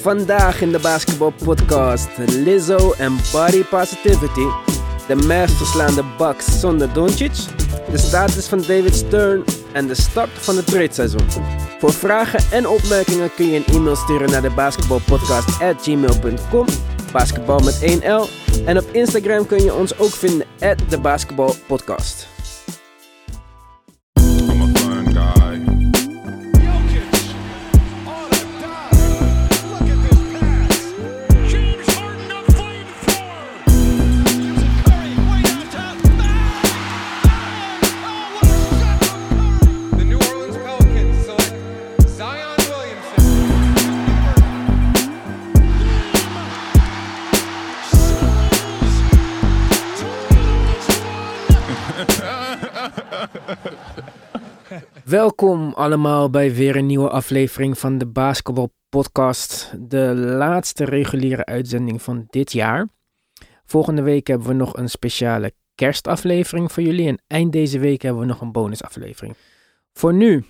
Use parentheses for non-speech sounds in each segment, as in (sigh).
Vandaag in de basketbalpodcast Lizzo en Body Positivity. De meest verslaande Bucks zonder Doncic. De status van David Stern en de start van het trade-seizoen. Voor vragen en opmerkingen kun je een e-mail sturen naar de basketbalpodcast.gmail.com Basketbal met 1L. En op Instagram kun je ons ook vinden at de basketbalpodcast. Welkom allemaal bij weer een nieuwe aflevering van de Basketball Podcast. De laatste reguliere uitzending van dit jaar. Volgende week hebben we nog een speciale kerstaflevering voor jullie. En eind deze week hebben we nog een bonusaflevering. Voor nu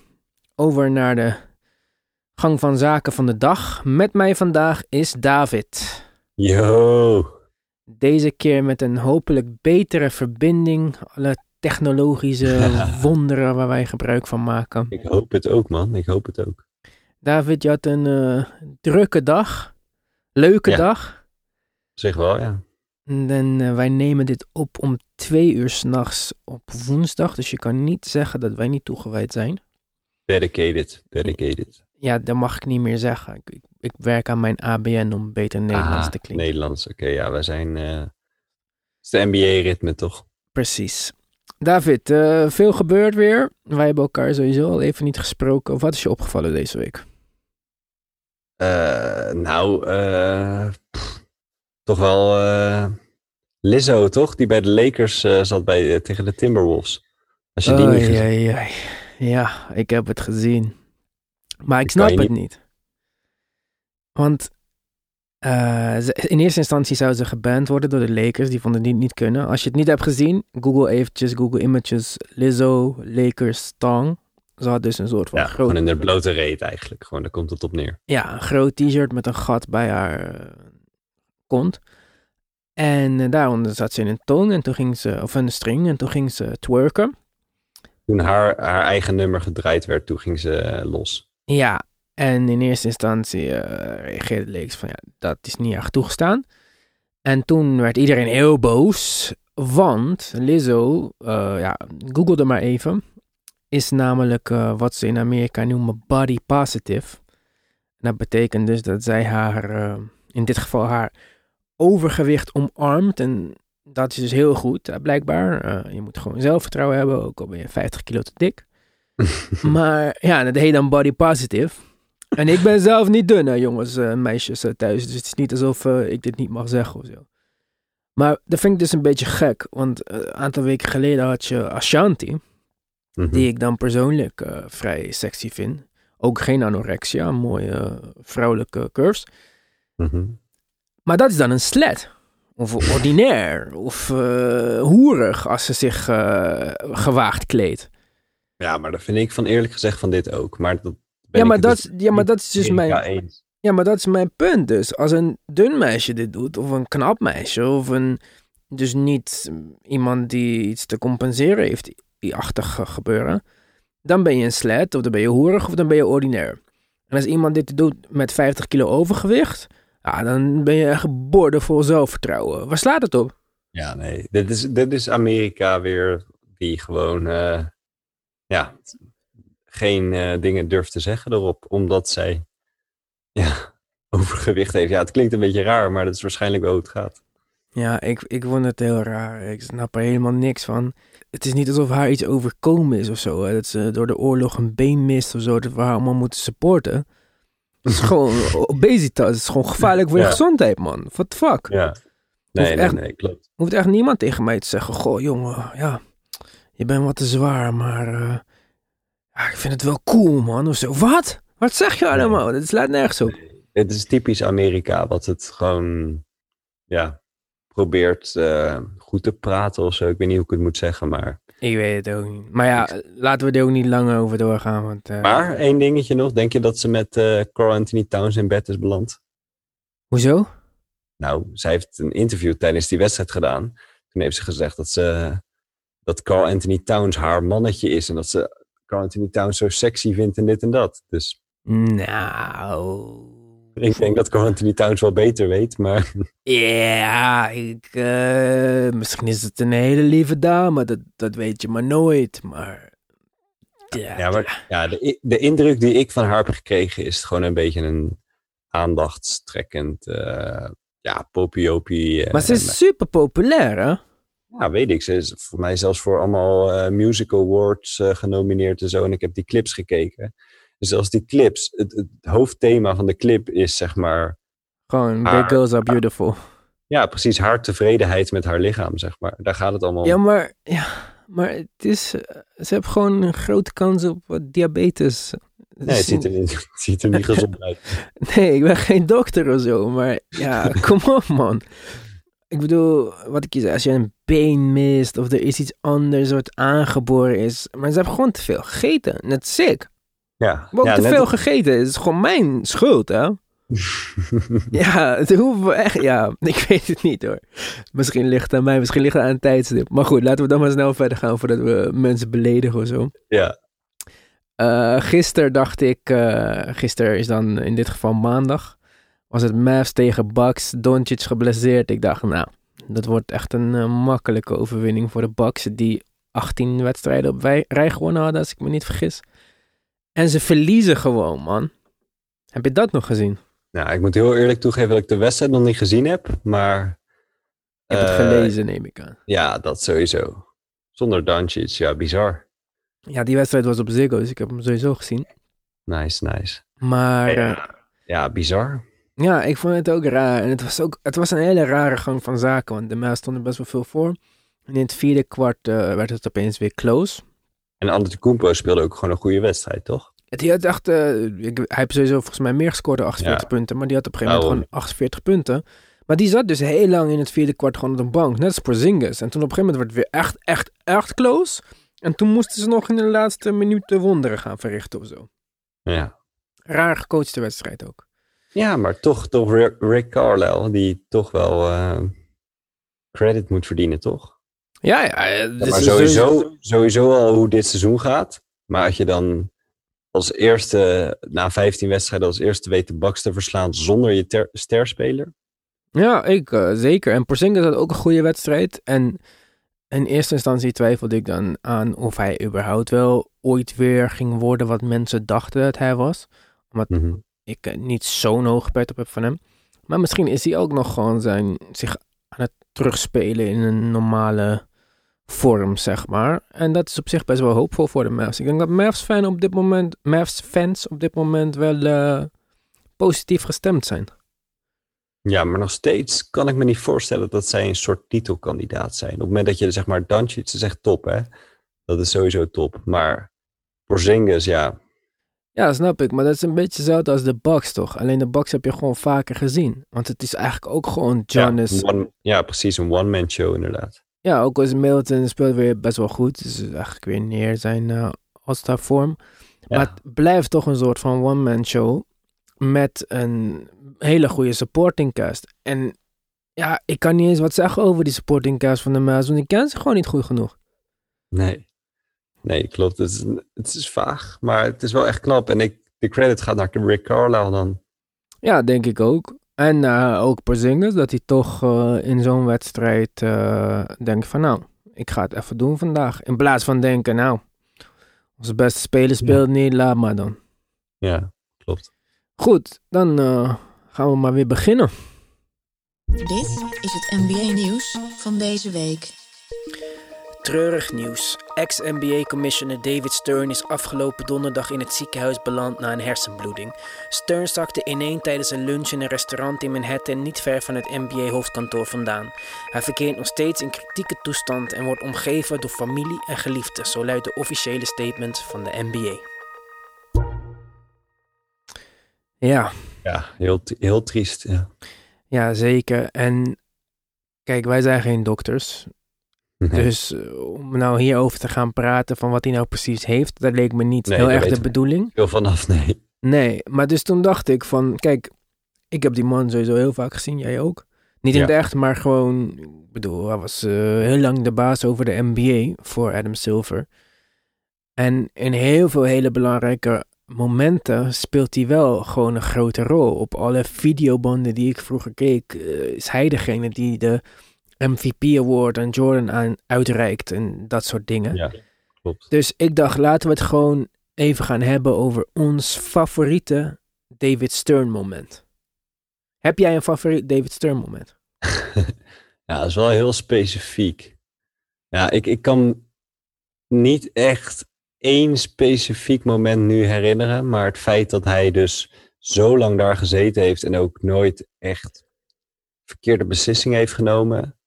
over naar de gang van zaken van de dag. Met mij vandaag is David. Yo, Deze keer met een hopelijk betere verbinding. Alle technologische (laughs) wonderen waar wij gebruik van maken. ik hoop het ook man, ik hoop het ook. David, je had een eh, drukke dag. Leuke Ja. dag. Zeg wel, ja. En eh, wij nemen dit op om twee uur s'nachts op woensdag. Dus je kan niet zeggen dat wij niet toegewijd zijn. Dedicated, dedicated. Ja, dat mag ik niet meer zeggen. Ik, ik, ik werk aan mijn ABN om beter Nederlands te klinken. Nederlands, oké, ja, wij zijn... eh, het is de NBA-ritme toch? Precies. David, eh, veel gebeurd weer. Wij hebben elkaar sowieso al even niet gesproken. Wat is je opgevallen deze week? Eh, nou, eh, pff, toch wel Lizzo, toch? Die bij de Lakers zat bij, tegen de Timberwolves. Als je die niet oei, oei. Ja, ik heb het gezien. Maar ik snap het niet. Want eh, ze- in eerste instantie zou ze geband worden door de Lakers. Die vonden die niet kunnen. Als je het niet hebt gezien, Google eventjes, Google Images, Lizzo, Lakers, Tong. Ze had dus een soort van Ja, groot, gewoon in blote reet eigenlijk. Gewoon, daar komt het op neer. ja, een groot t-shirt met een gat bij haar eh, kont. En eh, daaronder zat ze in een tong en toen ging ze, of een string, en toen ging ze twerken. Toen haar, haar eigen nummer gedraaid werd, toen ging ze los. Ja, en in eerste instantie eh, reageerde Lakers van ja, dat is niet echt toegestaan. En toen werd iedereen heel boos, want Lizzo, eh, ja, googelde maar even, is namelijk eh, wat ze in Amerika noemen body positive. En dat betekent dus dat zij haar, in dit geval haar overgewicht omarmt. En dat is dus heel goed, blijkbaar. Je moet gewoon zelfvertrouwen hebben, ook al ben je 50 kilo te dik. (laughs) Maar ja, dat heet dan body positive. En ik ben zelf niet dun, hè, jongens en eh, meisjes eh, thuis. Dus het is niet alsof eh, ik dit niet mag zeggen of zo. Maar dat vind ik dus een beetje gek. Want een aantal weken geleden had je Ashanti. Mhm. Die ik dan persoorlijk eh, vrij sexy vind. Ook geen anorexia, mooie vrouwelijke curves. Mhm. Maar dat is dan een slet. Of ordinair. of hoerig als ze zich gewaagd kleedt. Ja, maar dat vind ik van eerlijk gezegd van dit ook. Maar dat Ja ben ik maar, dat, dus is- ja, maar dat is dus mijn... Ja, eens. Ja, maar dat is mijn punt dus. Als een dun meisje dit doet, of een knap meisje, of een... Dus niet iemand die iets te compenseren heeft, die achtig gebeuren. Dan ben je een slet, of dan ben je hoerig, of dan ben je ordinair. En als iemand dit doet met 50 kilo overgewicht, ja, dan ben je echt boordevol zelfvertrouwen. Waar slaat het op? Ja, nee. Dit is, dit is Amerika weer die gewoon eh, ja, geen eh, dingen durft te zeggen erop. Omdat zij ja, (laughs) overgewicht heeft. Ja, het klinkt een beetje raar, maar dat is waarschijnlijk wel hoe het gaat. Ja, ik, ik vond het heel raar. Ik snap er helemaal niks van. Het is niet alsof haar iets overkomen is of zo. Hè? Dat ze door de oorlog een been mist of zo. Dat we haar allemaal moeten supporten. Het is (laughs) gewoon obesitas. Het is gewoon gevaarlijk voor je gezondheid, man. What the fuck? Ja. Nee, nee, echt- nee, klopt. Hoeft echt niemand tegen mij te zeggen. Goh, jongen, ja. Je bent wat te zwaar, maar... eh, ja, ik vind het wel cool, man. Of zo. Wat? Wat zeg je allemaal? Dat slaat nergens op. Het is typisch Amerika, wat het gewoon, ja, probeert eh, goed te praten of zo. Ik weet niet hoe ik het moet zeggen, maar Ik weet het ook niet. Maar ja, laten we er ook niet lang over doorgaan. Want, eh, Maar één dingetje nog. Denk je dat ze met eh Carl Anthony Towns in bed is beland? Hoezo? Nou, zij heeft een interview tijdens die wedstrijd gedaan. Toen heeft ze gezegd dat ze dat Carl Anthony Towns haar mannetje is. En dat ze Carl Anthony Towns zo sexy vindt en dit en dat. Dus Nou... ik denk dat Carl Anthony Towns wel beter weet. Maar (laughs) Ja, ik, eh, misschien is het een hele lieve dame, dat, dat weet je maar nooit. Maar, ja, Ja, maar ja, de, indruk die ik van haar heb gekregen is gewoon een beetje een aandachtstrekkend, eh ja, popiopie. eh, maar ze is super populair, hè? Ja, weet ik. Ze is voor mij zelfs voor allemaal eh, music awards eh, genomineerd en zo. En ik heb die clips gekeken. Dus zelfs die clips, het, het hoofdthema van de clip is zeg maar, Gewoon, Haar- girls are beautiful. ja, precies haar tevredenheid met haar lichaam, zeg maar. Daar gaat het allemaal om. Ja, maar, ja, maar het is, eh, ze heeft gewoon een grote kans op wat diabetes. Nee, het ziet er, niet- (laughs) het ziet er niet gezond uit. (laughs) Nee, ik ben geen dokter of zo, maar ja, (laughs) kom op man. Ik bedoel, wat ik je zei, als je een been mist of er is iets anders wat aangeboren is. Maar ze hebben gewoon te veel gegeten, net ik. Ja, We te veel gegeten, het is gewoon mijn schuld, hè? (laughs) Ja, het hoeven we echt, ja, (laughs) ik weet het niet hoor. Misschien ligt het aan mij, misschien ligt het aan een tijdstip. Maar goed, laten we dan maar snel verder gaan voordat we mensen beledigen of zo. ja, Eh gisteren dacht ik, eh gisteren is dan in dit geval maandag, was het Mavs tegen Bucks, Doncic geblesseerd. Ik dacht, nou, dat wordt echt een eh, makkelijke overwinning voor de Bucks, die 18 wedstrijden op wij- rij gewonnen hadden, als ik me niet vergis. En ze verliezen gewoon, man. Heb je dat nog gezien? Nou, ik moet heel eerlijk toegeven dat ik de wedstrijd nog niet gezien heb, maar... Ik heb het eh, gelezen, neem ik aan. Ja, dat sowieso. Zonder Doncic, ja, bizar. Ja, die wedstrijd was op Ziggo, dus ik heb hem sowieso gezien. Nice, nice. Maar ja, Ja, ja bizar. Ja ik vond het ook raar. En het was, ook, het was een hele rare gang van zaken, want de Mavs stonden best wel veel voor. En in het vierde kwart eh, werd het opeens weer close. En Antetokounmpo speelde ook gewoon een goede wedstrijd, toch? Die had echt, eh, ik, hij heeft sowieso volgens mij meer gescoord dan 48 Ja. punten, maar die had op een gegeven moment gewoon 48 punten. Maar die zat dus heel lang in het vierde kwart gewoon op de bank, net als Porzingis. En toen op een gegeven moment werd het weer echt, echt, echt close. En toen moesten ze nog in de laatste minuten wonderen gaan verrichten of zo. Ja. Raar gecoachte wedstrijd ook. Ja, maar toch, toch Rick, Carlisle, die toch wel eh, credit moet verdienen, toch? Ja, ja. eh, Ja, maar sowieso, sowieso al hoe dit seizoen gaat. Maar als je dan als eerste, na 15 wedstrijden, als eerste weet de Bucks te verslaan zonder je ter- sterspeler. Ja, ik eh, zeker. En Porzingis had ook een goede wedstrijd. En in eerste instantie twijfelde ik dan aan of hij überhaupt wel ooit weer ging worden wat mensen dachten dat hij was. Omdat Mhm. Ik eh, niet zo'n hoog pet op heb van hem. Maar misschien is hij ook nog gewoon zijn, zich aan het terugspelen in een normale vorm, zeg maar. En dat is op zich best wel hoopvol voor de Mavs. Ik denk dat Mavs, fan op dit moment, Mavs fans op dit moment wel eh, positief gestemd zijn. Ja, maar nog steeds kan ik me niet voorstellen dat zij een soort titelkandidaat zijn. Op het moment dat je zeg maar Doncic is echt top, hè? Dat is sowieso top. Maar Porzingis, ja, Ja, snap ik. Maar dat is een beetje hetzelfde als de Bucks, toch? Alleen de Bucks heb je gewoon vaker gezien. Want het is eigenlijk ook gewoon Giannis. Ja, one- ja, precies, een one-man show inderdaad. Ja, ook als Middleton speelt weer best wel goed. Dus eigenlijk weer neer zijn eh all-star vorm. Maar het blijft toch een soort van one-man show. Met een hele goede supporting cast. En ja, ik kan niet eens wat zeggen over die supporting cast van de Mavs. Want ik ken ze gewoon niet goed genoeg. Nee. Nee, klopt. Het is, het is vaag, maar het is wel echt knap. En ik, de credit gaat naar Rick Carlisle dan. Ja, denk ik ook. En eh, ook Porzingis, dat hij toch eh, in zo'n wedstrijd eh, denkt van nou, ik ga het even doen vandaag. In plaats van denken, nou, onze beste speler speelt niet, laat maar dan. Ja, klopt. Goed, dan eh, gaan we maar weer beginnen. Dit is het NBA-nieuws van deze week. Treurig nieuws. Ex-NBA-commissioner David Stern is afgelopen donderdag in het ziekenhuis beland na een hersenbloeding. Stern zakte ineen tijdens een lunch in een restaurant in Manhattan niet ver van het NBA-hoofdkantoor vandaan. Hij verkeert nog steeds in kritieke toestand en wordt omgeven door familie en geliefden, zo luidt de officiële statement van de NBA. Ja, Ja, heel, heel triest. Ja. ja zeker. En kijk, wij zijn geen dokters. Nee. Dus eh, om nou hierover te gaan praten van wat hij nou precies heeft, dat leek me niet Nee, heel erg de bedoeling. Veel vanaf, nee. Nee, maar dus toen dacht ik van, kijk, ik heb die man sowieso heel vaak gezien, jij ook. Niet in Ja. het echt, maar gewoon, ik bedoel, hij was eh, heel lang de baas over de NBA voor Adam Silver. En in heel veel hele belangrijke momenten speelt hij wel gewoon een grote rol. Op alle videobanden die ik vroeger keek, eh, is hij degene die de MVP Award aan Jordan aan uitreikt en dat soort dingen. Ja, klopt. Dus ik dacht, laten we het gewoon even gaan hebben over ons favoriete David Stern moment. Heb jij een favoriet David Stern moment? (laughs) Ja, dat is wel heel specifiek. Ja, ik, ik kan niet echt één specifiek moment nu herinneren, maar het feit dat hij dus zo lang daar gezeten heeft en ook nooit echt verkeerde beslissingen heeft genomen.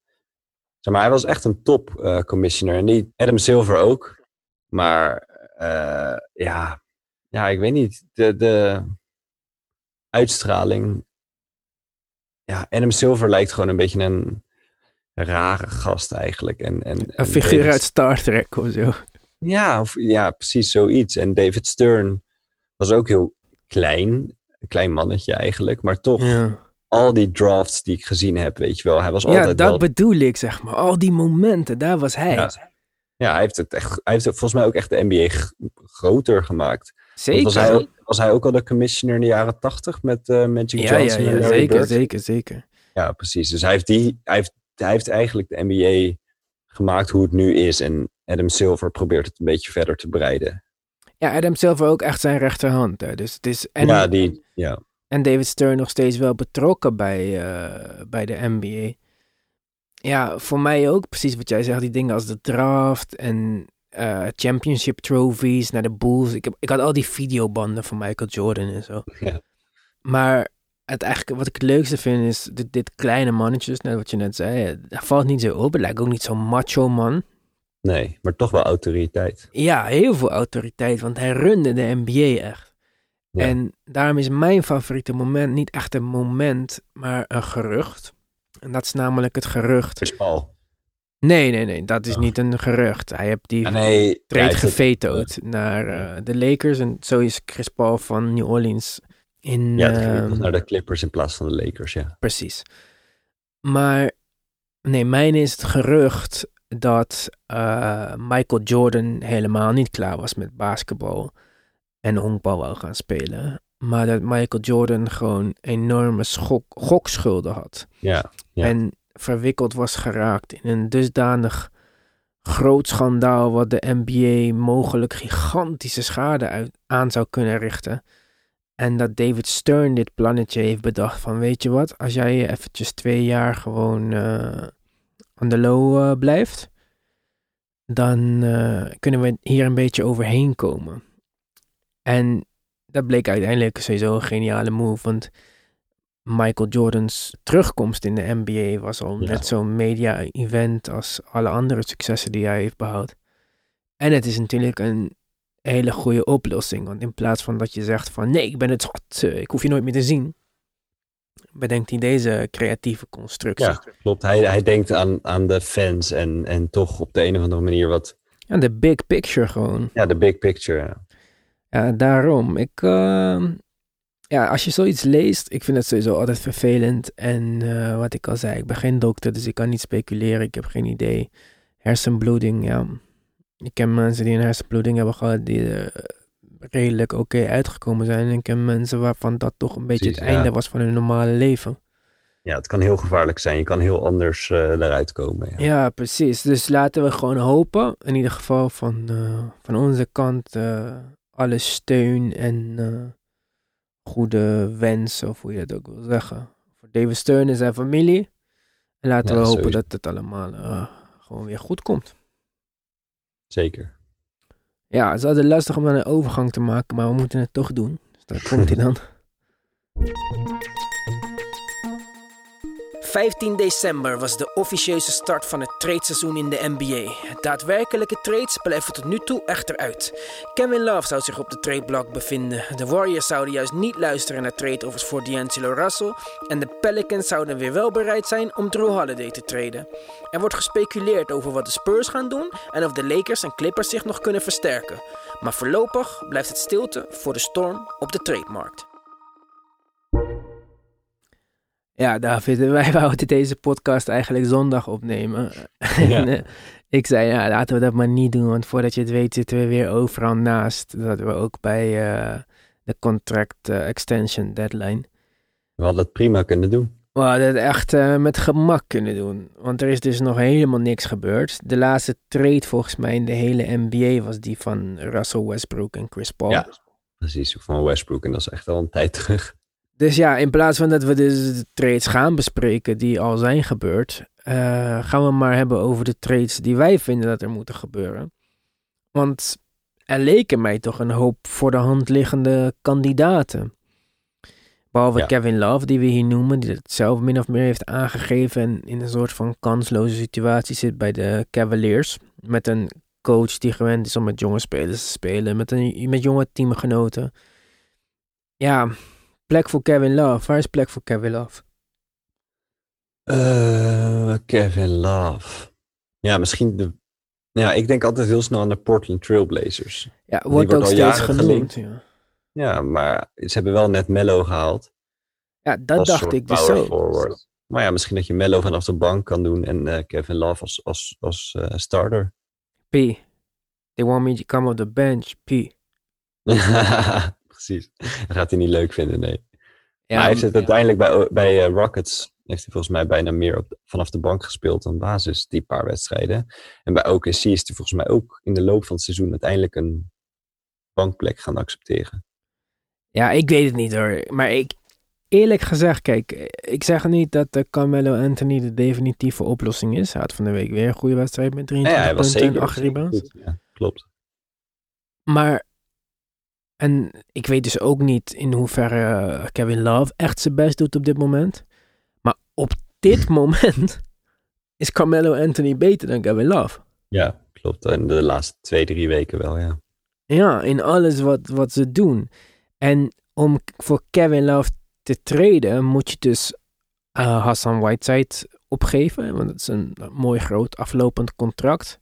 Zeg maar, hij was echt een top eh, commissioner en die Adam Silver ook. Maar eh, ja, ja, ik weet niet. De, de uitstraling. Ja, Adam Silver lijkt gewoon een beetje een rare gast eigenlijk. En, en, Een en figuur uit Star Trek of zo. Ja, of, ja, precies zoiets. En David Stern was ook heel klein. Een klein mannetje eigenlijk. Maar toch, Ja, al die drafts die ik gezien heb, weet je wel. Hij was ja altijd dat wel... bedoel ik, zeg maar. Al die momenten, daar was hij. Ja. Ja, hij heeft het echt. Hij heeft het volgens mij ook echt de NBA groter gemaakt. Zeker. Was hij, ook, was hij ook al de commissioner in de jaren tachtig met eh, Magic ja, ja, Johnson en ja, Larry zeker, Bird? zeker, zeker. Ja, precies. Dus hij heeft, die, hij, heeft, hij heeft eigenlijk de NBA gemaakt hoe het nu is. En Adam Silver probeert het een beetje verder te breiden. Ja, Adam Silver ook echt zijn rechterhand. Hè. Dus het is, en, ja, die, ja, en David Stern nog steeds wel betrokken bij, eh, bij de NBA. Ja, voor mij ook precies wat jij zegt. Die dingen als de draft en eh, championship trophies naar de Bulls. Ik, heb, ik had al die videobanden van Michael Jordan en zo. (laughs) Ja. Maar het eigenlijk, wat ik het leukste vind is dit, dit kleine mannetjes, net wat je net zei. Dat valt niet zo op. Het lijkt ook niet zo'n macho man. nee, maar toch wel autoriteit. Ja, heel veel autoriteit, want hij runde de NBA echt. Ja. En daarom is mijn favoriete moment niet echt een moment, maar een gerucht. En dat is namelijk het gerucht. Chris Paul. Nee, nee, nee, dat is Oh. niet een gerucht. Hij heeft die Ja, nee, trade het- naar eh, de Lakers. En zo is Chris Paul van New Orleans in... Ja, het ehm, naar de Clippers in plaats van de Lakers, ja. Precies. Maar nee, mijn is het gerucht dat eh, Michael Jordan helemaal niet klaar was met basketbal en honkbal wou gaan spelen. Maar dat Michael Jordan gewoon enorme schok, gokschulden had. Ja, Ja. En verwikkeld was geraakt in een dusdanig groot schandaal wat de NBA mogelijk gigantische schade uit, aan zou kunnen richten. En dat David Stern dit plannetje heeft bedacht van weet je wat, als jij eventjes twee jaar gewoon eh aan de low eh, blijft, dan eh, kunnen we hier een beetje overheen komen. En dat bleek uiteindelijk sowieso een geniale move, want Michael Jordan's terugkomst in de NBA was al Ja. net zo'n media-event als alle andere successen die hij heeft behaald. En het is natuurlijk een hele goede oplossing, want in plaats van dat je zegt van nee, ik ben het zat, eh, ik hoef je nooit meer te zien, bedenkt hij deze creatieve constructie. ja klopt. Hij, hij denkt aan, aan de fans en, en toch op de een of andere manier wat... En de big picture gewoon. Ja, de big picture. ja. Ja, daarom. Ik, ehm, ja, als je zoiets leest, ik vind het sowieso altijd vervelend. En eh, wat ik al zei, ik ben geen dokter, dus ik kan niet speculeren. Ik heb geen idee. Hersenbloeding, ja. Ik ken mensen die een hersenbloeding hebben gehad, die er redelijk oké uitgekomen zijn. En ik ken mensen waarvan dat toch een beetje Precies, het ja. einde was van hun normale leven. Ja, het kan heel gevaarlijk zijn. Je kan heel anders eh eruit komen. Ja. Ja, precies. Dus laten we gewoon hopen, in ieder geval van, eh, van onze kant, eh, alle steun en eh, goede wensen, of hoe je dat ook wil zeggen. Voor David Stern en zijn familie. En laten Ja, we hopen sowieso. dat het allemaal eh, gewoon weer goed komt. Zeker. Ja, het is altijd lastig om dan een overgang te maken, maar we moeten het toch doen. Dus daar komt hij dan. (laughs) 15 december was de officieuze start van het tradeseizoen in de NBA. Daadwerkelijke trades blijven tot nu toe echter uit. Kevin Love zou zich op de tradeblock bevinden. De Warriors zouden juist niet luisteren naar trade-offers voor D'Angelo Russell. En de Pelicans zouden weer wel bereid zijn om Drew Holiday te traden. Er wordt gespeculeerd over wat de Spurs gaan doen en of de Lakers en Clippers zich nog kunnen versterken. Maar voorlopig blijft het stilte voor de storm op de trademarkt. Ja, David, (laughs) wij wouden deze podcast eigenlijk zondag opnemen. (laughs) En, eh, ik zei, ja, laten we dat maar niet doen, want voordat je het weet zitten we weer overal naast. Dat we ook bij eh, de contract eh, extension deadline. We hadden het prima kunnen doen. We hadden het echt met gemak kunnen doen, want er is dus nog helemaal niks gebeurd. De laatste trade volgens mij in de hele NBA was die van Russell Westbrook en Chris Paul. Ja, precies. Van Westbrook. En dat is echt al een tijd terug. Dus ja, in plaats van dat we dus de trades gaan bespreken die al zijn gebeurd, eh, gaan we maar hebben over de trades die wij vinden dat er moeten gebeuren. Want er leken mij toch een hoop voor de hand liggende kandidaten. Behalve Ja. Kevin Love, die we hier noemen, die het zelf min of meer heeft aangegeven en in een soort van kansloze situatie zit bij de Cavaliers. Met een coach die gewend is om met jonge spelers te spelen, met, een, met jonge teamgenoten. Ja, plek voor Kevin Love. Waar is plek voor Kevin Love? Eh, Kevin Love. Ja, misschien de... Ja, ik denk altijd heel snel aan de Portland Trailblazers. Ja, wordt ook steeds genoemd. Ja. Ja, maar ze hebben wel net Mello gehaald. ja, dat als dacht ik dus forward. Maar ja, misschien dat je Mello vanaf de bank kan doen en eh, Kevin Love als, als, als eh, starter. P. They want me to come off the bench. P. (laughs) Precies. (laughs) Dat gaat hij niet leuk vinden, nee. Ja, maar hij heeft het uiteindelijk bij, bij eh, Rockets, heeft hij volgens mij bijna meer op, vanaf de bank gespeeld dan basis, die paar wedstrijden. En bij OKC is hij volgens mij ook in de loop van het seizoen uiteindelijk een bankplek gaan accepteren. Ja, ik weet het niet hoor. Maar ik, eerlijk gezegd, kijk, ik zeg niet dat de Carmelo Anthony de definitieve oplossing is. Hij had van de week weer een goede wedstrijd met Ja, 23 hij was punten en zeker, 8 zeker rebounds. goed. Ja, klopt. Maar, en ik weet dus ook niet in hoeverre Kevin Love echt zijn best doet op dit moment. Maar op dit (laughs) moment is Carmelo Anthony beter dan Kevin Love. Ja, klopt. En de laatste twee, drie weken wel, ja. Ja, in alles wat, wat ze doen. En om voor Kevin Love te treden, moet je dus eh, Hassan Whiteside opgeven. Want het is een mooi groot aflopend contract.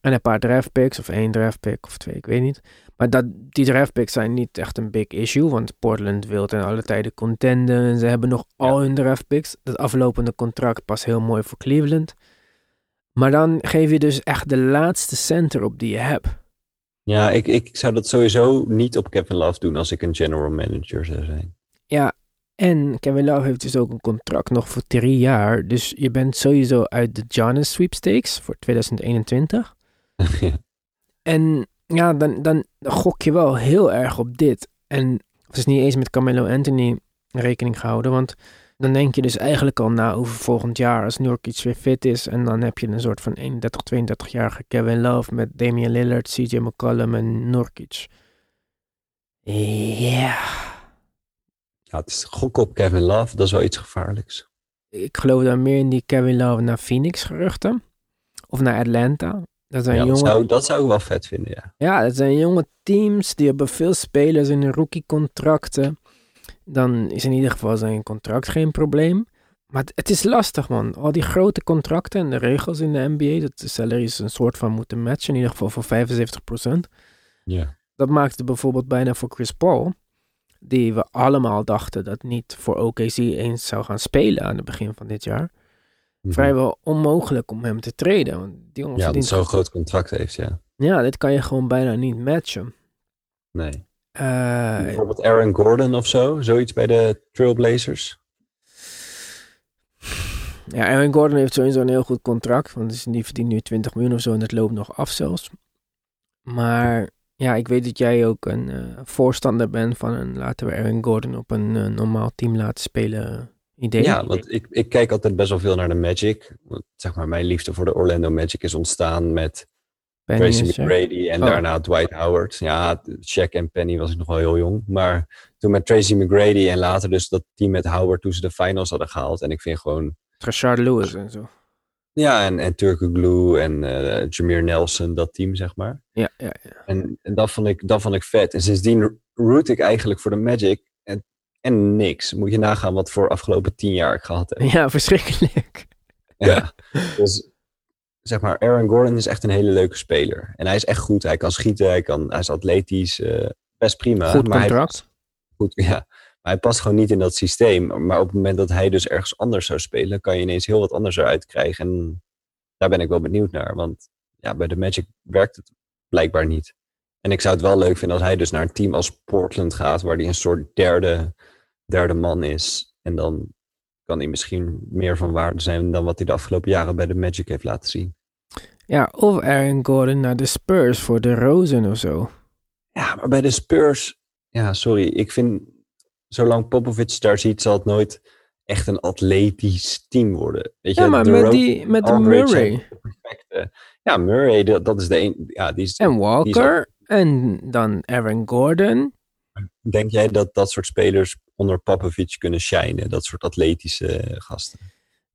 En een paar draft picks, of één draft pick of twee, ik weet niet. Maar dat, die draft picks zijn niet echt een big issue, want Portland wil ten alle tijde contenden. En ze hebben nog al hun draft picks. Dat aflopende contract past heel mooi voor Cleveland. Maar dan geef je dus echt de laatste center op die je hebt. Ja, ik, ik zou dat sowieso niet op Kevin Love doen als ik een general manager zou zijn. Ja, en Kevin Love heeft dus ook een contract nog voor drie jaar. Dus je bent sowieso uit de Giannis sweepstakes voor 2021. (laughs) Ja. En ja, dan, dan gok je wel heel erg op dit. En het is niet eens met Carmelo Anthony rekening gehouden. Want dan denk je dus eigenlijk al na over volgend jaar als Nurkic weer fit is. En dan heb je een soort van 31, 32-jarige Kevin Love met Damian Lillard, CJ McCollum en Nurkic. Ja, Ja, het is gokken op Kevin Love, dat is wel iets gevaarlijks. ik geloof dan meer in die Kevin Love naar Phoenix geruchten. Of naar Atlanta. Dat zijn, Ja, dat, jonge, zou, dat zou ik wel vet vinden, ja. ja, dat zijn jonge teams. Die hebben veel spelers in hun rookie contracten. Dan is in ieder geval zijn contract geen probleem. Maar het, het is lastig, man. Al die grote contracten en de regels in de NBA. Dat de salaries een soort van moeten matchen. In ieder geval voor 75%. ja. Dat maakte bijvoorbeeld bijna voor Chris Paul. Die we allemaal dachten dat niet voor OKC eens zou gaan spelen aan het begin van dit jaar. Mhm. Vrijwel onmogelijk om hem te treden. Want die jongen Ja, dat zo'n groot contract heeft, ja. Ja, dit kan je gewoon bijna niet matchen. Nee. Eh, Bijvoorbeeld Aaron Gordon of zo, zoiets bij de Trailblazers. ja, Aaron Gordon heeft sowieso een heel goed contract. Want die verdient nu 20 miljoen of zo en het loopt nog af zelfs. Maar ja, ik weet dat jij ook een eh, voorstander bent van een laten we Aaron Gordon op een eh, normaal team laten spelen idee. Ja, want ik, ik kijk altijd best wel veel naar de Magic. Want, zeg maar, mijn liefde voor de Orlando Magic is ontstaan met Penny Tracy. McGrady en Oh. daarna Dwight Howard. Ja, Shaq en Penny was ik nog wel heel jong. Maar toen met Tracy McGrady en later dus dat team met Howard toen ze de finals hadden gehaald. En ik vind gewoon Rashard Lewis en zo. Ja, en, en Turkoglu en eh Jameer Nelson, dat team, zeg maar. Ja, ja, ja. En, en dat, vond ik, dat vond ik vet. En sindsdien root ik eigenlijk voor de Magic en, niks. Moet je nagaan wat voor afgelopen tien jaar ik gehad heb. Ja, verschrikkelijk. Ja. (laughs) Dus zeg maar, Aaron Gordon is echt een hele leuke speler. En hij is echt goed. Hij kan schieten, hij, kan, hij is atletisch, eh, best prima. Goed maar hij contract. past- goed, ja. Maar hij past gewoon niet in dat systeem. Maar op het moment dat hij dus ergens anders zou spelen, kan je ineens heel wat anders eruit krijgen. En daar ben ik wel benieuwd naar. Want ja, bij de Magic werkt het blijkbaar niet. En ik zou het wel leuk vinden als hij dus naar een team als Portland gaat, waar hij een soort derde, derde man is. En dan kan hij misschien meer van waarde zijn dan wat hij de afgelopen jaren bij de Magic heeft laten zien. Ja, of Aaron Gordon naar de Spurs voor de Rosen of zo. Ja, maar bij de Spurs, ja, sorry. Ik vind, zolang Popovic daar ziet, zal het nooit echt een atletisch team worden. Weet je, Ja, maar de met, die, met de Murray perfecte. Ja, Murray, dat, dat is de een. Ja, die is, en die is ook- Walker en dan Aaron Gordon. Denk jij dat dat soort spelers onder Popovic kunnen shinen? Dat soort atletische gasten.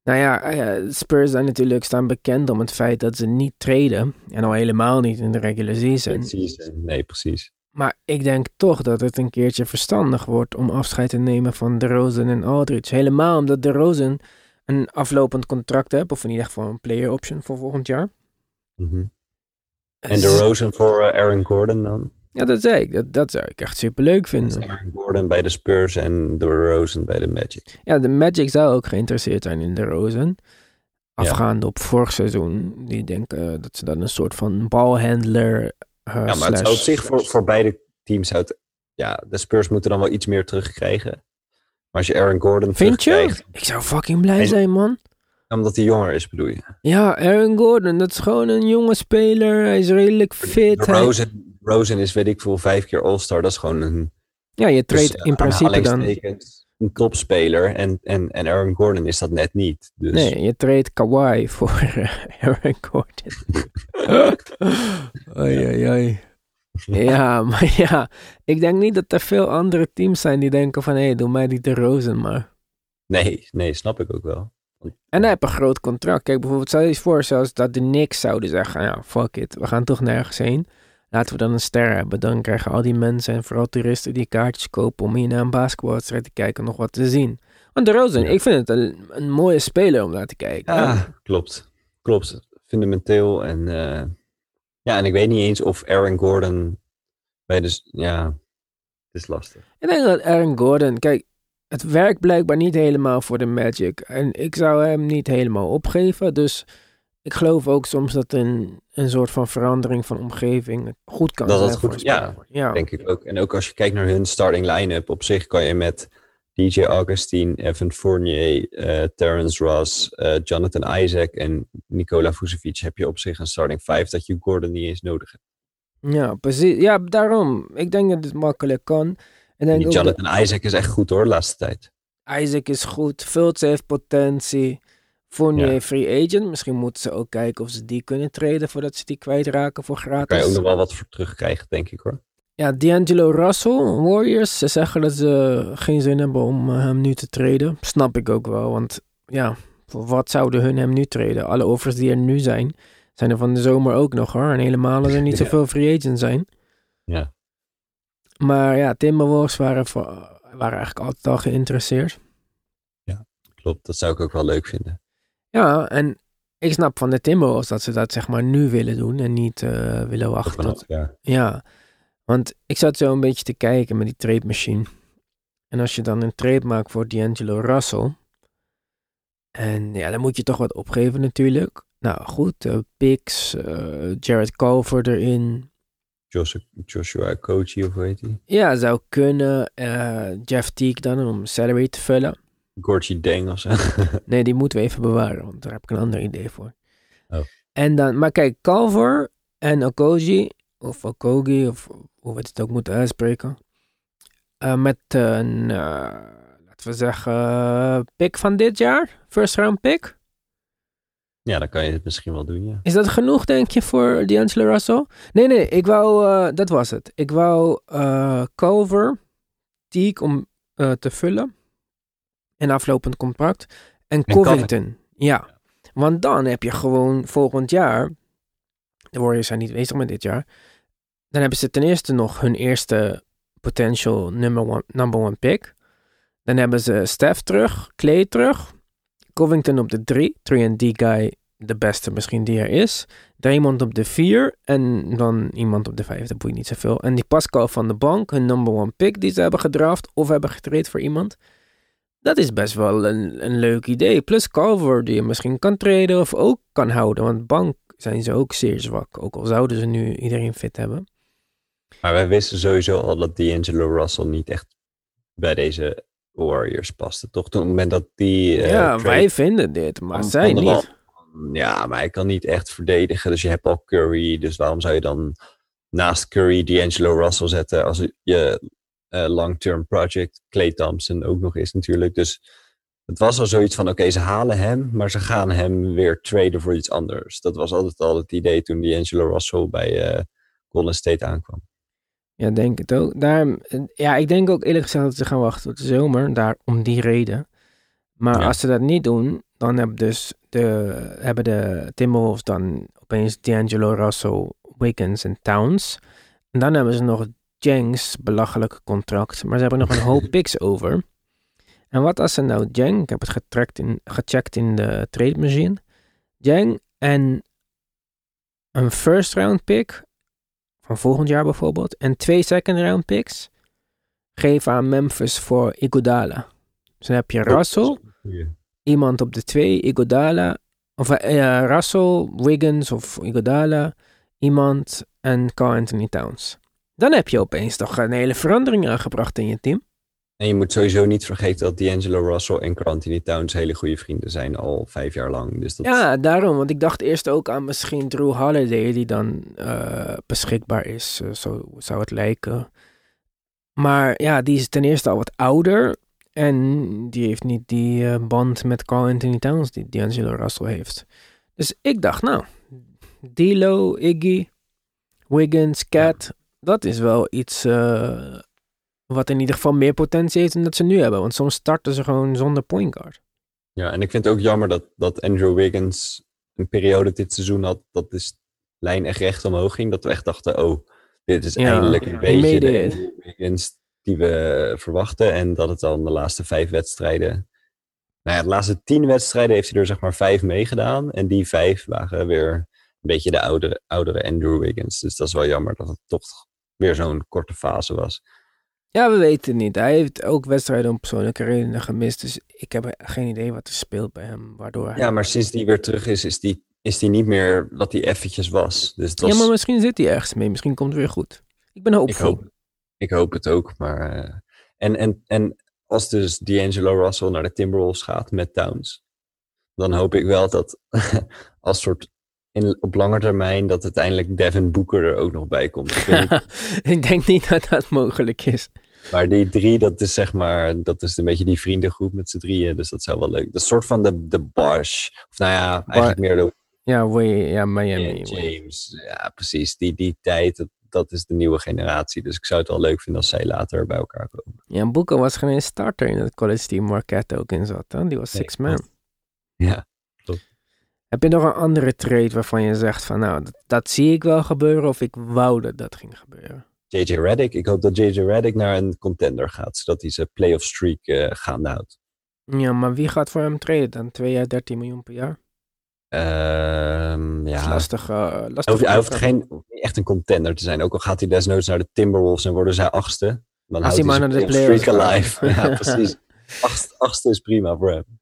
Nou ja, eh, de Spurs zijn natuurlijk staan bekend om het feit dat ze niet treden. En al helemaal niet in de regular season. Precies. Nee, precies. Maar ik denk toch dat het een keertje verstandig wordt om afscheid te nemen van de Rosen en Aldridge. Helemaal omdat de Rosen een aflopend contract hebben, of in ieder geval een player option voor volgend jaar. Mhm. En de Rosen voor eh, Aaron Gordon dan? Ja, dat zei ik. Dat, dat zou ik echt super leuk Dus vinden. Aaron Gordon bij de Spurs en de Rosen bij de Magic. Ja, de Magic zou ook geïnteresseerd zijn in de Rosen. Afgaande op vorig seizoen. Die denken dat ze dan een soort van balhandler. eh, Ja, maar het zou op zich voor, voor beide teams zou het, ja, de Spurs moeten dan wel iets meer terugkrijgen. Maar als je Aaron Gordon Vind je? Ik zou fucking blij En- zijn, man. omdat hij jonger is, bedoel je? Ja, Aaron Gordon, dat is gewoon een jonge speler. Hij is redelijk fit. De Rosen, Rosen is, weet ik veel, vijf keer All-Star. Dat is gewoon een, Ja, je treedt tussen in principe dan... een topspeler. En, en, en Aaron Gordon is dat net niet. Dus Nee, je treedt Kawhi (laughs) voor eh, Aaron Gordon. oei, oei, oei. Ja, (laughs) maar ja, ik denk niet dat er veel andere teams zijn die denken van, hé, hey, doe mij die de Rosen maar. nee, nee, snap ik ook wel. En hij heeft een groot contract. Kijk, bijvoorbeeld, stel je eens voor zelfs dat de Knicks zouden zeggen, ja, fuck it, we gaan toch nergens heen. Laten we dan een ster hebben. Dan krijgen al die mensen en vooral toeristen die kaartjes kopen om hier naar een basketbalwedstrijd te kijken nog wat te zien. Want de Rosen, Ja. ik vind het een, een mooie speler om naar te kijken. Ja, klopt. Klopt. Fundamenteel. En, eh, ja, en ik weet niet eens of Aaron Gordon bij de... s- Ja, het is lastig. Ik denk dat Aaron Gordon, kijk, het werkt blijkbaar niet helemaal voor de Magic. En ik zou hem niet helemaal opgeven. Dus ik geloof ook soms dat een, een soort van verandering van omgeving goed kan Dat zijn dat goed- een ja, ja. Denk ik ook. En ook als je kijkt naar hun starting line-up, op zich kan je met DJ Augustine, Evan Fournier, eh, Terrence Ross, eh, Jonathan Isaac en Nikola Vucevic heb je op zich een starting five dat je Gordon niet eens nodig hebt. Ja, precies. Ja, daarom. Ik denk dat het makkelijk kan. En denk dat Jonathan Isaac is echt goed hoor, de laatste tijd. Isaac is goed. Fultz heeft potentie. Fournier Ja. free agent. Misschien moeten ze ook kijken of ze die kunnen treden voordat ze die kwijtraken voor Daar kan je gratis. ook nog wel wat voor terugkrijgen, denk ik hoor. Ja, D'Angelo Russell, Warriors, ze zeggen dat ze geen zin hebben om eh, hem nu te treden. Snap ik ook wel, want ja, voor wat zouden hun hem nu treden? Alle offers die er nu zijn, zijn er van de zomer ook nog hoor. En helemaal als er niet (laughs) Ja. zoveel free agents zijn. Ja. Maar ja, Timberwolves waren, voor, waren eigenlijk altijd al geïnteresseerd. Klopt, dat zou ik ook wel leuk vinden. Ja, en ik snap van de Timberwolves dat ze dat zeg maar nu willen doen en niet eh, willen wachten. Vanaf, ja. Ja, want ik zat zo een beetje te kijken met die trade machine. En als je dan een trade maakt voor D'Angelo Russell. En ja, dan moet je toch wat opgeven natuurlijk. Nou goed, eh picks, eh, Jared Culver erin. Joshua, Joshua of hoe heet hij? Ja, zou kunnen. Jeff Teague dan om salary te vullen. Gorgie Deng of zo. (laughs) Nee, die moeten we even bewaren, want daar heb ik een ander idee voor. Oh. En dan, maar kijk, Culver en Okoji, of Okogi, of hoe we het ook moeten uitspreken. eh, met een, eh, laten we zeggen, pick van dit jaar, first round pick. ja, dan kan je het misschien wel doen, ja. Is dat genoeg, denk je, voor D'Angelo Russell? Nee, nee, ik wou, eh, dat was het. Ik wou Culver, Teague om te vullen. Een aflopend contract. En En Covington. Ja. Want dan heb je gewoon volgend jaar. De Warriors zijn niet bezig met dit jaar. Dan hebben ze ten eerste nog hun eerste potential number one, number one pick. Dan hebben ze Steph terug, Clay terug. Covington op de drie. 3 D guy, de beste misschien die er is. Draymond op de vier. En dan iemand op de vijf, dat boeit niet zoveel. En die Pascal van de bank, hun number one pick die ze hebben gedraft. Of hebben getraind voor iemand. Dat is best wel een, een leuk idee. Plus Culver die je misschien kan traden of ook kan houden. Want bank zijn ze ook zeer zwak. Ook al zouden ze nu iedereen fit hebben. Maar wij wisten sowieso al dat D'Angelo Russell niet echt bij deze Warriors paste. Toch toen op het moment dat die... eh, ja, trade wij vinden dit, maar zij niet. Ja, maar hij kan niet echt verdedigen. Dus je hebt al Curry. Dus waarom zou je dan naast Curry D'Angelo Russell zetten als je eh, long-term project Clay Thompson ook nog is natuurlijk. Dus het was al zoiets van, oké, ze halen hem, maar ze gaan hem weer traden voor iets anders. Dat was altijd al het idee toen D'Angelo Russell bij eh, Golden State aankwam. Ja, denk het ook. Daar, ja, ik denk ook eerlijk gezegd dat ze gaan wachten tot de zomer. Daar om die reden. Maar Ja. als ze dat niet doen, dan hebben, dus de, hebben de Timberwolves dan opeens D'Angelo Russell, Wiggins en Towns. En dan hebben ze nog Jenks belachelijke contract. Maar ze hebben nog een hoop (laughs) picks over. En wat als ze nou Jeng, ik heb het getrekt in, gecheckt in de trade machine. Jeng en een first round pick van volgend jaar bijvoorbeeld. En twee second round picks geven aan Memphis voor Iguodala. Dus dan heb je Russell, Goeie. iemand op de twee, Iguodala. Of eh, Russell, Wiggins of Iguodala, iemand en Carl Anthony Towns. Dan heb je opeens toch een hele verandering aangebracht in je team. En je moet sowieso niet vergeten dat D'Angelo Russell en Anthony Towns hele goede vrienden zijn al vijf jaar lang. Dus dat, Ja, daarom. Want ik dacht eerst ook aan misschien Drew Holiday, die dan eh, beschikbaar is. eh, zo zou het lijken. Maar ja, die is ten eerste al wat ouder. En die heeft niet die eh, band met Carl Anthony Towns die D'Angelo Russell heeft. Dus ik dacht, nou, D'Lo, Iggy, Wiggins, Cat, dat is wel iets eh, wat in ieder geval meer potentie heeft dan dat ze nu hebben. Want soms starten ze gewoon zonder point guard. Ja, en ik vind het ook jammer dat, dat Andrew Wiggins een periode dit seizoen had dat de lijn echt recht omhoog ging. Dat we echt dachten, oh, dit is Ja, eindelijk een beetje de Wiggins die we verwachten. En dat het dan de laatste vijf wedstrijden... Nou ja, de laatste tien wedstrijden heeft hij er zeg maar vijf meegedaan. En die vijf waren weer een beetje de oudere, oudere Andrew Wiggins. Dus dat is wel jammer dat het toch weer zo'n korte fase was. Ja, we weten het niet. Hij heeft ook wedstrijden om persoonlijke redenen gemist. Dus ik heb geen idee wat er speelt bij hem. Waardoor hij... Ja, maar sinds die weer terug is, is die, is die niet meer wat hij eventjes was. Dus was... Ja, maar misschien zit hij ergens mee. Misschien komt het weer goed. Ik ben Ik hoopvol. hoop, ik hoop het ook, maar... eh, en, en, en als dus D'Angelo Russell naar de Timberwolves gaat met Towns, dan hoop ik wel dat (laughs) als soort in, op lange termijn dat uiteindelijk Devin Booker er ook nog bij komt. Ik weet niet, (laughs) ik denk niet dat dat mogelijk is. maar die drie, dat is zeg maar, dat is een beetje die vriendengroep met z'n drieën, dus dat zou wel leuk. Dat is soort van de, de Bosch, of nou ja, eigenlijk meer de Ja, way, ja Miami. Way. James, ja precies. Die, die tijd, dat, dat is de nieuwe generatie. Dus ik zou het wel leuk vinden als zij later bij elkaar komen. Ja, Boeken was geen starter in het college team Marquette ook in zat. Hè? Die was Nee, six man. Ja, Heb je nog een andere trade waarvan je zegt van nou, dat, dat zie ik wel gebeuren of ik wou dat dat ging gebeuren? JJ Redick. Ik hoop dat JJ Redick naar een contender gaat, zodat hij zijn playoff streak eh gaande houdt. Ja, maar wie gaat voor hem traden dan? Twee jaar 13 miljoen per jaar? Dat is ja, lastig. eh, hij lastig hoeft, hij hoeft geen, echt een contender te zijn. Ook al gaat hij desnoods naar de Timberwolves en worden zij achtste. Dan Als houdt hij maar naar de playoff playoffs streak alive. (laughs) ja, (laughs) precies. Acht, achtste is prima voor hem.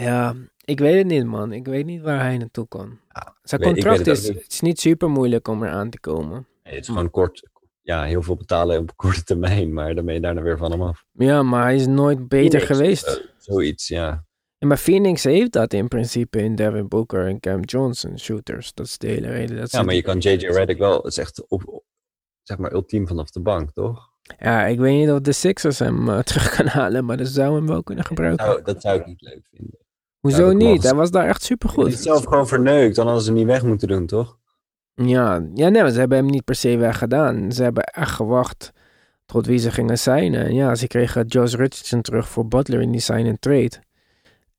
Ja, ik weet het niet, man. Ik weet niet waar hij naartoe kan. Zijn weet- ik contract het is, het is niet super moeilijk om eraan te komen. Nee, het is gewoon kort. Ja, heel veel betalen op (laughs) korte termijn, maar dan ben je daarna weer van hem af. Ja, maar hij is nooit beter Phoenix, geweest. eh, zoiets, ja. Ja, maar Phoenix heeft dat in principe in Devin Booker en Cam Johnson shooters. Dat is de hele reden. Dat Ja, maar je kan JJ Redick wel, het is echt op, zeg maar ultiem vanaf de bank, toch? Ja, ik weet niet of de Sixers hem eh, (laughs) terug kan halen, maar dat zou hem wel kunnen gebruiken. Dat zou ik niet leuk vinden. Hoezo niet? Hij was daar echt Hij supergoed. het zelf gewoon verneukt, dan hadden ze hem niet weg moeten doen, toch? Ja, ja nee, maar ze hebben hem niet per se weggedaan. Ze hebben echt gewacht tot wie ze gingen signen. En ja, ze kregen Josh Richardson terug voor Butler in die sign and trade.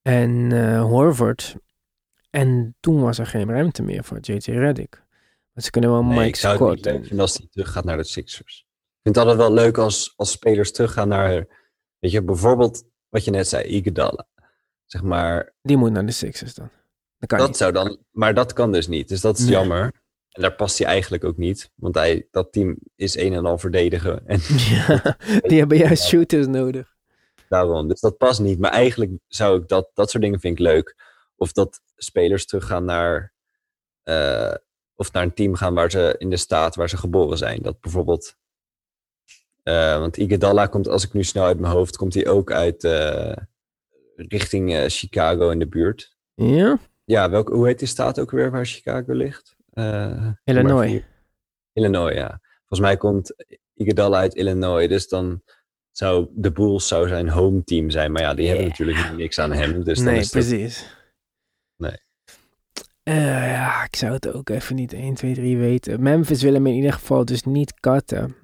En eh, Horford. En toen was er geen ruimte meer voor JJ Redick. Maar ze kunnen wel Nee, Mike ik zou het Scott. en- als hij terug gaat naar de Sixers. Ik vind het altijd wel leuk als, als spelers teruggaan naar, weet je, bijvoorbeeld wat je net zei, Iguodala. Zeg maar, Die moet naar de Sixers dan. Dat kan dat niet. zou dan, maar dat kan dus niet. Dus dat is Nee. jammer. En daar past hij eigenlijk ook niet. Want hij, dat team is een en al verdedigen. (laughs) En (laughs) Ja, die hebben juist shooters nodig. daarom. Dus dat past niet. Maar eigenlijk zou ik dat, dat soort dingen vind ik leuk. Of dat spelers teruggaan naar, eh, of naar een team gaan waar ze in de staat waar ze geboren zijn. Dat bijvoorbeeld, eh, want Iguodala komt, als ik nu snel uit mijn hoofd, komt hij ook uit eh, richting eh, Chicago in de buurt. Ja? Ja, welke, hoe heet die staat ook weer waar Chicago ligt? Eh, Illinois. Illinois, ja. Volgens mij komt Iguodala uit Illinois, dus dan zou de Bulls zou zijn home team zijn. Maar ja, die hebben natuurlijk niks aan hem. Dus dan nee, dat- precies. Nee. Eh, ja, ik zou het ook even niet 1, 2, 3 weten. Memphis wil hem in ieder geval dus niet cutten.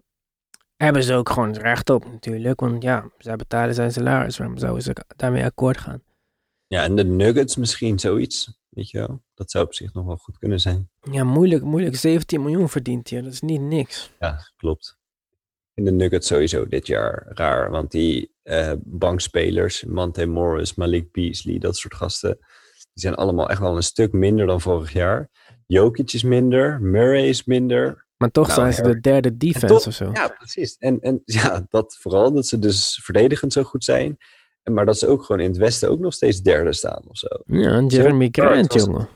Hebben ze ook gewoon recht op natuurlijk. Want ja, zij betalen zijn salaris. Waarom zouden ze daarmee akkoord gaan? Ja, en de Nuggets misschien zoiets, weet je wel. Dat zou op zich nog wel goed kunnen zijn. Ja, moeilijk, moeilijk. 17 miljoen verdient hij. Dat is niet niks. Ja, klopt. In de Nuggets sowieso dit jaar raar, want die eh, bankspelers, Monte Morris, Malik Beasley, dat soort gasten, die zijn allemaal echt wel een stuk minder dan vorig jaar. Jokic is minder, Murray is minder. Maar toch Nou, zijn ze de derde defense toch- of zo. Ja, precies. En, en (laughs) ja, dat vooral, dat ze dus verdedigend zo goed zijn. En, maar dat ze ook gewoon in het Westen ook nog steeds derde staan of zo. Ja, Jeremy Grant, was- jongen.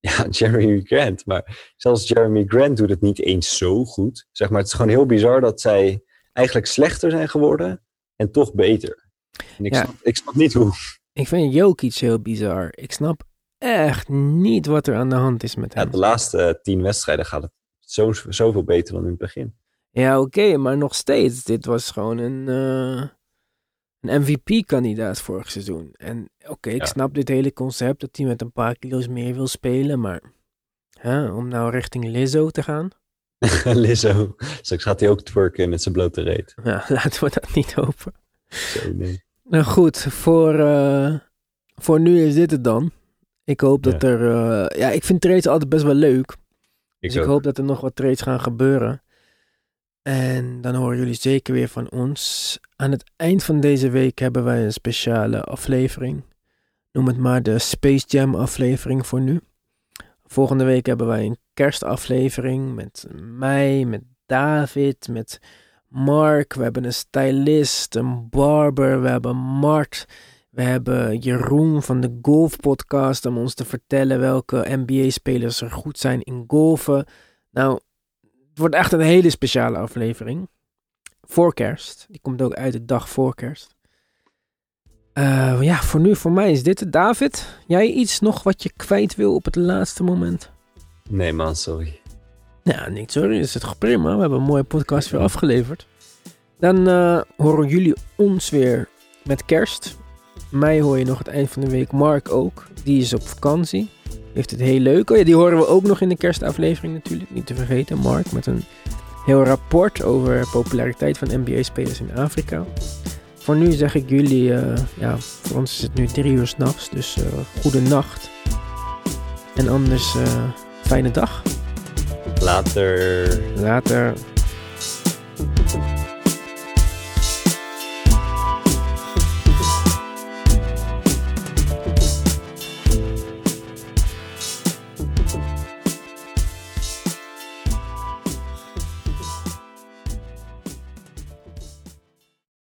Ja, (laughs) Jeremy Grant. Maar zelfs Jeremy Grant doet het niet eens zo goed. Zeg maar, het is gewoon heel bizar dat zij eigenlijk slechter zijn geworden en toch beter. En ik, Ja. snap, ik snap niet hoe. Ik vind Jokic heel bizar. Ik snap echt niet wat er aan de hand is met Ja, hem. de laatste tien wedstrijden gaat het zo, zoveel beter dan in het begin. Ja, oké, maar nog steeds. Dit was gewoon een, eh, een MVP-kandidaat vorig seizoen. En oké, ik Ja. snap dit hele concept dat hij met een paar kilo's meer wil spelen, maar hè, om nou richting Lizzo te gaan, (laughs) Lizzo. Straks gaat hij ook twerken met zijn blote reet. ja, (laughs) laten we dat niet hopen. Zo, nee. Nou goed, voor, eh, voor nu is dit het dan. Ik hoop dat Ja. er, eh, ja, ik vind trades altijd best wel leuk. Ik Dus ik hoop dat er nog wat trades gaan gebeuren. En dan horen jullie zeker weer van ons. Aan het eind van deze week hebben wij een speciale aflevering. Noem het maar de Space Jam aflevering voor nu. Volgende week hebben wij een kerstaflevering met mij, met David, met Mark. We hebben een stylist, een barber. We hebben Mart. We hebben Jeroen van de Golf Podcast om ons te vertellen welke NBA-spelers er goed zijn in golfen. Nou, het wordt echt een hele speciale aflevering. Voor kerst. Die komt ook uit de dag voor kerst. Eh, ja, voor nu, voor mij is dit het. David, jij iets nog wat je kwijt wil op het laatste moment? Nee man, sorry. Ja, niet sorry, is het toch prima. We hebben een mooie podcast weer afgeleverd. Dan eh, horen jullie ons weer met kerst. Mij hoor je nog het eind van de week. Mark ook. Die is op vakantie. Heeft het heel leuk. Oh ja, die horen we ook nog in de kerstaflevering natuurlijk. Niet te vergeten. Mark met een heel rapport over populariteit van NBA-spelers in Afrika. Voor nu zeg ik jullie, eh, ja, voor ons is het nu drie uur s'nachts. Dus eh goede nacht. En anders, eh, fijne dag. Later. Later.